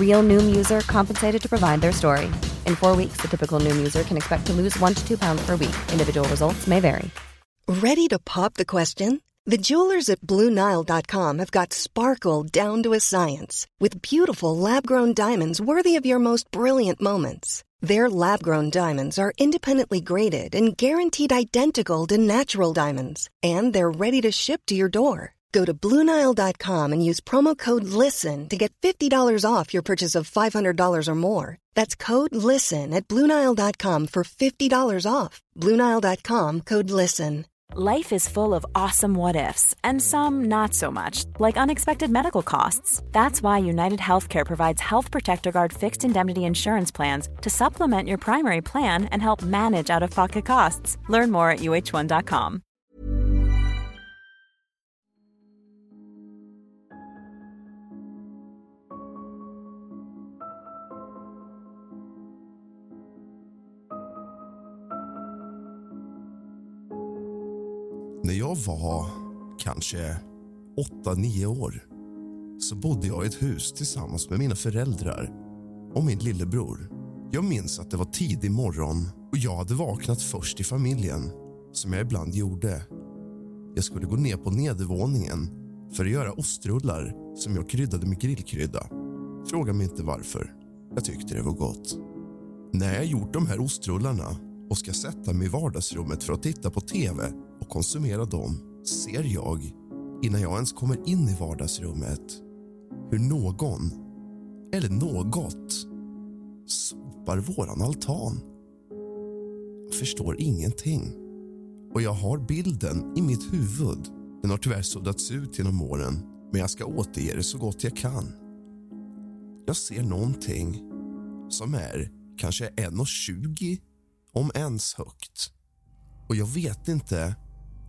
Real Noom user compensated to provide their story. In four weeks, the typical Noom user can expect to lose one to two pounds per week. Individual results may vary. Ready to pop the question? The jewelers at BlueNile.com have got sparkle down to a science with beautiful lab grown diamonds worthy of your most brilliant moments. Their lab grown diamonds are independently graded and guaranteed identical to natural diamonds, and they're ready to ship to your door. Go to Bluenile.com and use promo code LISTEN to get $50 off your purchase of $500 or more. That's code LISTEN at Bluenile.com for $50 off. Bluenile.com code LISTEN. Life is full of awesome what ifs, and some not so much, like unexpected medical costs. That's why United Healthcare provides Health Protector Guard fixed indemnity insurance plans to supplement your primary plan and help manage out of pocket costs. Learn more at uh1.com. När jag var kanske 8-9 år så bodde jag i ett hus tillsammans med mina föräldrar och min lillebror. Jag minns att det var tidig morgon och jag hade vaknat först i familjen, som jag ibland gjorde. Jag skulle gå ner på nedervåningen för att göra ostrullar som jag kryddade med grillkrydda. Fråga mig inte varför. Jag tyckte det var gott. När jag gjort de här ostrullarna och ska sätta mig i vardagsrummet för att titta på tv och konsumera dem ser jag, innan jag ens kommer in i vardagsrummet hur någon, eller något, sopar våran altan. Jag förstår ingenting. Och jag har bilden i mitt huvud. Den har tyvärr suddats ut genom åren, men jag ska återge det så gott jag kan. Jag ser någonting som är kanske 1,20 om ens högt. Och jag vet inte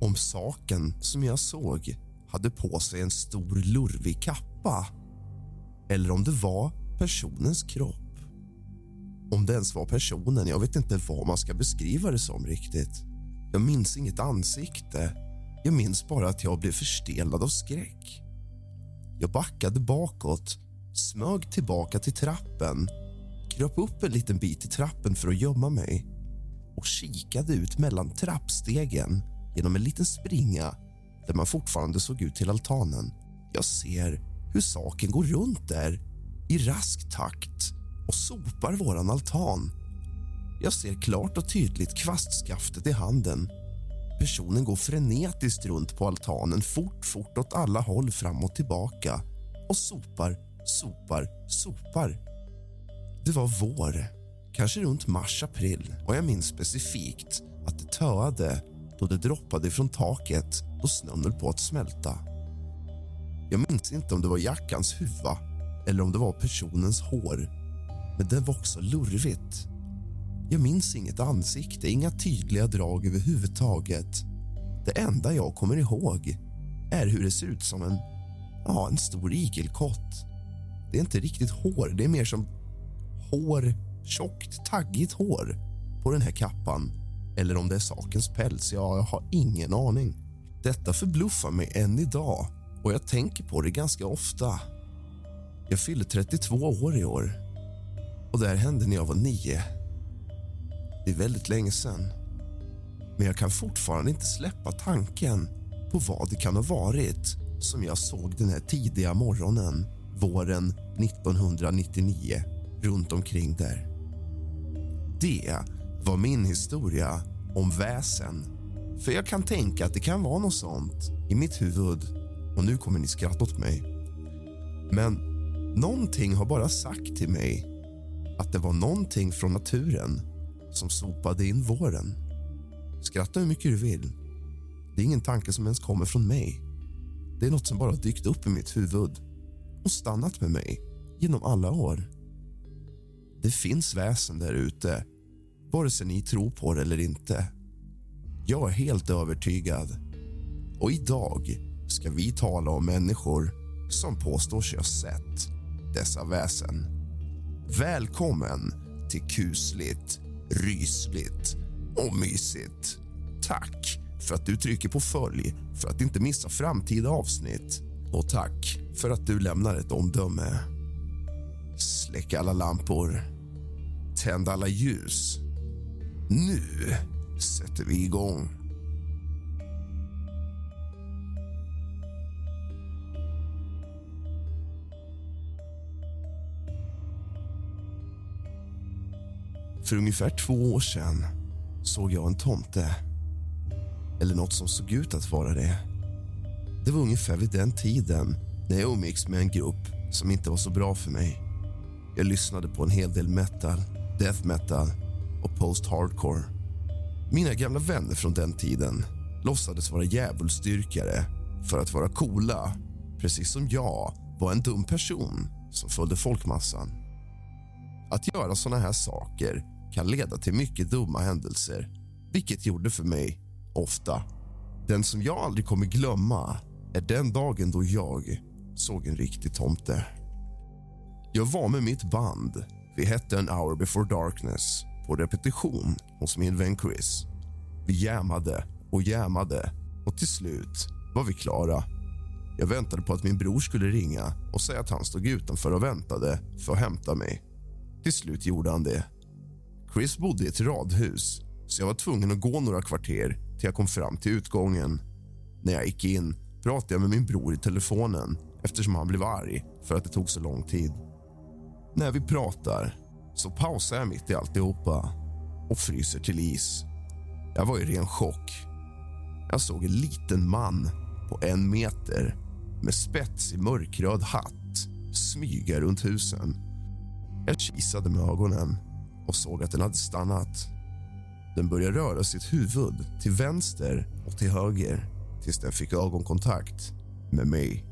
om saken som jag såg hade på sig en stor lurvig kappa eller om det var personens kropp. Om det ens var personen, jag vet inte vad man ska beskriva det som riktigt. Jag minns inget ansikte. Jag minns bara att jag blev förstelad av skräck. Jag backade bakåt, smög tillbaka till trappen kröp upp en liten bit i trappen för att gömma mig och kikade ut mellan trappstegen genom en liten springa där man fortfarande såg ut till altanen. Jag ser hur saken går runt där i rask takt och sopar våran altan. Jag ser klart och tydligt kvastskaftet i handen. Personen går frenetiskt runt på altanen fort, fort åt alla håll fram och tillbaka och sopar, sopar, sopar. Det var vår, kanske runt mars-april och jag minns specifikt att det töade då det droppade från taket och snön höll på att smälta. Jag minns inte om det var jackans huva eller om det var personens hår, men det var också lurvigt. Jag minns inget ansikte, inga tydliga drag överhuvudtaget. Det enda jag kommer ihåg är hur det ser ut som en, ja, en stor igelkott. Det är inte riktigt hår, det är mer som hår, tjockt, taggigt hår på den här kappan. Eller om det är sakens päls, ja, jag har ingen aning. Detta förbluffar mig än idag och jag tänker på det ganska ofta. Jag fyller 32 år i år och det här hände när jag var nio. Det är väldigt länge sen. Men jag kan fortfarande inte släppa tanken på vad det kan ha varit som jag såg den här tidiga morgonen våren 1999 runt omkring där. Det var min historia om väsen. För jag kan tänka att det kan vara något sånt i mitt huvud. Och nu kommer ni skratta åt mig. Men någonting har bara sagt till mig att det var någonting från naturen som sopade in våren. Skratta hur mycket du vill. Det är ingen tanke som ens kommer från mig. Det är något som bara dykt upp i mitt huvud och stannat med mig genom alla år. Det finns väsen där ute, vare sig ni tror på det eller inte. Jag är helt övertygad. Och idag ska vi tala om människor som påstår sig ha sett dessa väsen. Välkommen till kusligt, rysligt och mysigt. Tack för att du trycker på följ för att inte missa framtida avsnitt. Och tack för att du lämnar ett omdöme. Släck alla lampor. Tänd alla ljus. Nu sätter vi igång. För ungefär två år sedan såg jag en tomte. Eller nåt som såg ut att vara det. Det var ungefär vid den tiden när jag umgicks med en grupp som inte var så bra för mig. Jag lyssnade på en hel del metal, death metal och post-hardcore. Mina gamla vänner från den tiden låtsades vara djävulsdyrkare för att vara coola precis som jag var en dum person som följde folkmassan. Att göra såna här saker kan leda till mycket dumma händelser vilket gjorde för mig, ofta. Den som jag aldrig kommer glömma är den dagen då jag såg en riktig tomte. Jag var med mitt band. Vi hette An hour before darkness på repetition hos min vän Chris. Vi jämade och jämade, och till slut var vi klara. Jag väntade på att min bror skulle ringa och säga att han stod utanför och väntade för att hämta mig. Till slut gjorde han det. Chris bodde i ett radhus så jag var tvungen att gå några kvarter till jag kom fram till utgången. När jag gick in pratade jag med min bror i telefonen eftersom han blev arg för att det tog så lång tid. När vi pratar så pausar jag mitt i alltihopa och fryser till is. Jag var i ren chock. Jag såg en liten man på en meter med spetsig mörkröd hatt smyga runt husen. Jag kisade med ögonen och såg att den hade stannat. Den började röra sitt huvud till vänster och till höger tills den fick ögonkontakt med mig.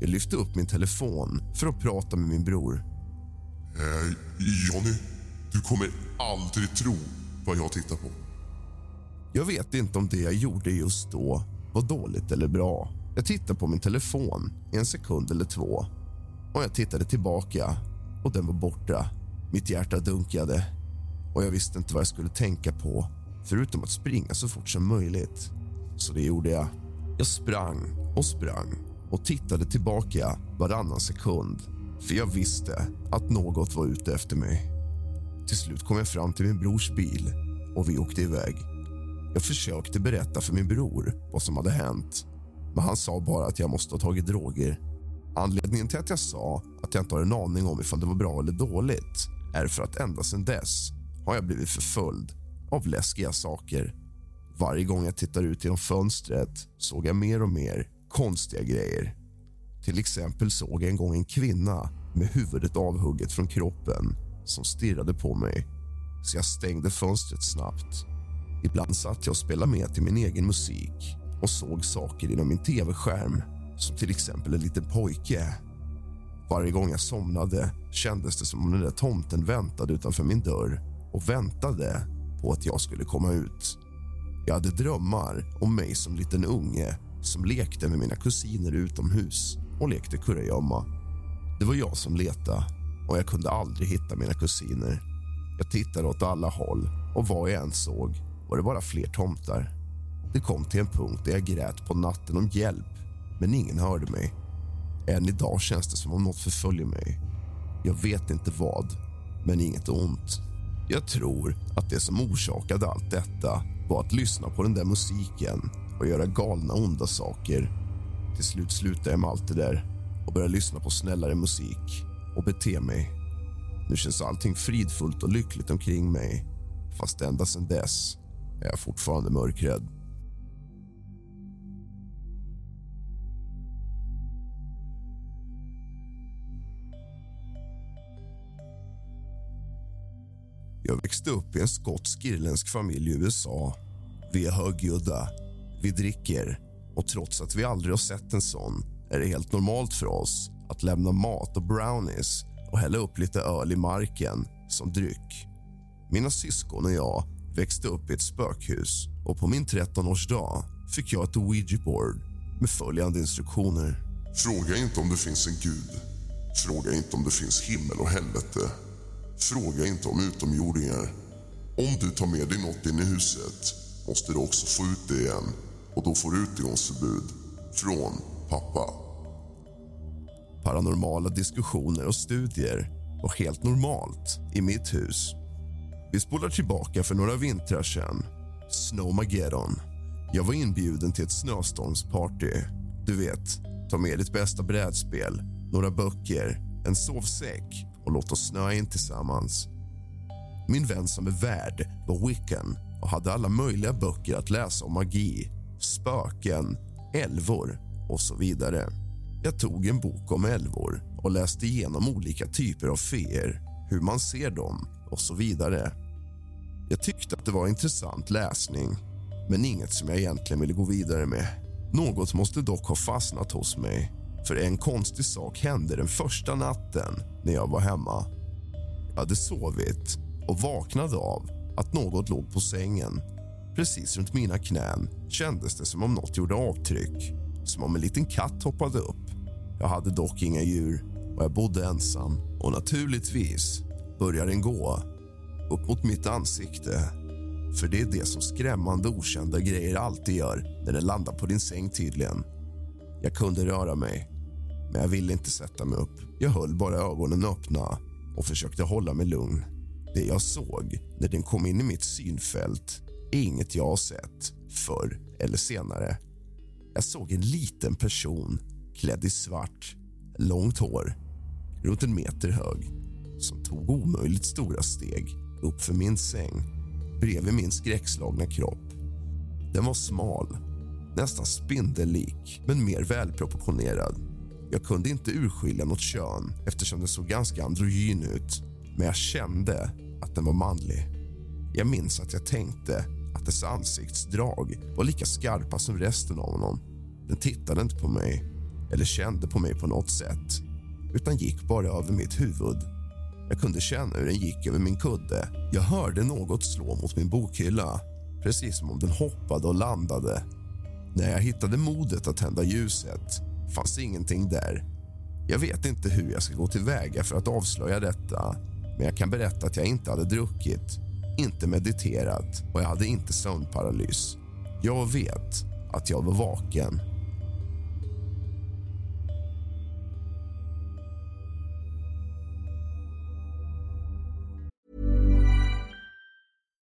Jag lyfte upp min telefon för att prata med min bror. Eh, Johnny, du kommer aldrig tro vad jag tittar på. Jag vet inte om det jag gjorde just då var dåligt eller bra. Jag tittade på min telefon i en sekund eller två och jag tittade tillbaka och den var borta. Mitt hjärta dunkade och jag visste inte vad jag skulle tänka på förutom att springa så fort som möjligt. Så det gjorde jag. Jag sprang och sprang och tittade tillbaka varannan sekund för jag visste att något var ute efter mig. Till slut kom jag fram till min brors bil och vi åkte iväg. Jag försökte berätta för min bror vad som hade hänt men han sa bara att jag måste ha tagit droger. Anledningen till att jag sa att jag inte har en aning om ifall det var bra eller dåligt är för att ända sedan dess har jag blivit förföljd av läskiga saker. Varje gång jag tittar ut genom fönstret såg jag mer och mer konstiga grejer. Till exempel såg jag en gång en kvinna med huvudet avhugget från kroppen som stirrade på mig så jag stängde fönstret snabbt. Ibland satt jag och spelade med till min egen musik och såg saker inom min tv-skärm som till exempel en liten pojke. Varje gång jag somnade kändes det som om den där tomten väntade utanför min dörr och väntade på att jag skulle komma ut. Jag hade drömmar om mig som liten unge som lekte med mina kusiner utomhus och lekte kurragömma. Det var jag som letade och jag kunde aldrig hitta mina kusiner. Jag tittade åt alla håll och vad jag än såg var det bara fler tomtar. Det kom till en punkt där jag grät på natten om hjälp, men ingen hörde mig. Än idag känns det som om något förföljer mig. Jag vet inte vad, men inget ont. Jag tror att det som orsakade allt detta var att lyssna på den där musiken och göra galna, onda saker. Till slut slutade jag med allt det där och började lyssna på snällare musik och bete mig. Nu känns allting fridfullt och lyckligt omkring mig fast ända sedan dess är jag fortfarande mörkrädd. Jag växte upp i en skotsk-irländsk familj i USA. Vi är högljudda, vi dricker och trots att vi aldrig har sett en sån är det helt normalt för oss att lämna mat och brownies och hälla upp lite öl i marken som dryck. Mina syskon och jag växte upp i ett spökhus och på min 13-årsdag fick jag ett ouija-board med följande instruktioner. Fråga inte om det finns en gud. Fråga inte om det finns himmel och helvete. Fråga inte om utomjordingar. Om du tar med dig något in i huset måste du också få ut det igen och då får du utegångsförbud. Från pappa. Paranormala diskussioner och studier var helt normalt i mitt hus. Vi spolar tillbaka för några vintrar sedan. Snowmageddon. Jag var inbjuden till ett snöstormsparty. Du vet, ta med ditt bästa brädspel, några böcker, en sovsäck och låt oss snöa in tillsammans. Min vän som är värd var Wiccan och hade alla möjliga böcker att läsa om magi, spöken, älvor och så vidare. Jag tog en bok om älvor och läste igenom olika typer av feer, hur man ser dem och så vidare. Jag tyckte att det var intressant läsning men inget som jag egentligen ville gå vidare med. Något måste dock ha fastnat hos mig för en konstig sak hände den första natten när jag var hemma. Jag hade sovit och vaknade av att något låg på sängen. Precis runt mina knän kändes det som om något gjorde avtryck. Som om en liten katt hoppade upp. Jag hade dock inga djur och jag bodde ensam. Och naturligtvis börjar den gå upp mot mitt ansikte. För det är det som skrämmande okända grejer alltid gör när den landar på din säng tydligen. Jag kunde röra mig, men jag ville inte sätta mig upp. Jag höll bara ögonen öppna och försökte hålla mig lugn. Det jag såg när den kom in i mitt synfält är inget jag har sett förr eller senare. Jag såg en liten person klädd i svart, långt hår, runt en meter hög som tog omöjligt stora steg upp för min säng bredvid min skräckslagna kropp. Den var smal, nästan spindellik, men mer välproportionerad. Jag kunde inte urskilja något kön eftersom den såg ganska androgyn ut men jag kände att den var manlig. Jag minns att jag tänkte dess ansiktsdrag var lika skarpa som resten av honom. Den tittade inte på mig eller kände på mig på något sätt utan gick bara över mitt huvud. Jag kunde känna hur den gick över min kudde. Jag hörde något slå mot min bokhylla precis som om den hoppade och landade. När jag hittade modet att tända ljuset fanns ingenting där. Jag vet inte hur jag ska gå tillväga för att avslöja detta men jag kan berätta att jag inte hade druckit, inte mediterat och jag hade inte sömnparalys. Jag vet att jag var vaken.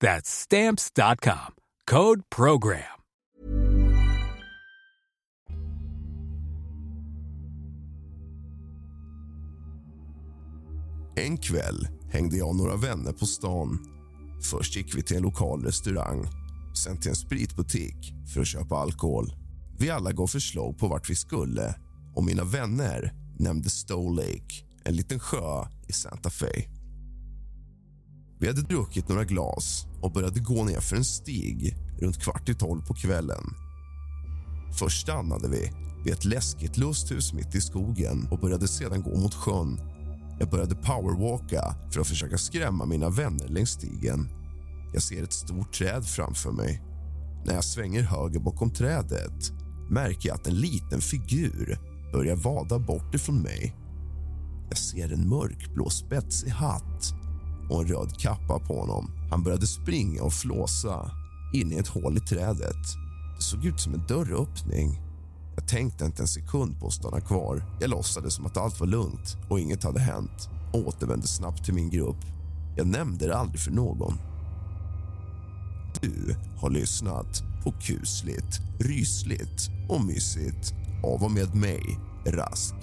That's stamps.com. Code program. En kväll hängde jag och några vänner på stan Först gick vi till en lokal restaurang, sen till en spritbutik för att köpa alkohol. Vi alla gav förslag på vart vi skulle och mina vänner nämnde Stow Lake, en liten sjö i Santa Fe. Vi hade druckit några glas och började gå ner för en stig runt kvart i tolv på kvällen. Först stannade vi vid ett läskigt lusthus mitt i skogen och började sedan gå mot sjön jag började powerwalka för att försöka skrämma mina vänner längs stigen. Jag ser ett stort träd framför mig. När jag svänger höger bakom trädet märker jag att en liten figur börjar vada bort ifrån mig. Jag ser en mörkblå spetsig hatt och en röd kappa på honom. Han började springa och flåsa in i ett hål i trädet. Det såg ut som en dörröppning. Jag tänkte inte en sekund på att stanna kvar. Jag låtsades som att allt var lugnt och inget hade hänt och återvände snabbt till min grupp. Jag nämnde det aldrig för någon. Du har lyssnat på kusligt, rysligt och mysigt av och med mig, Rask.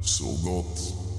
Så gott.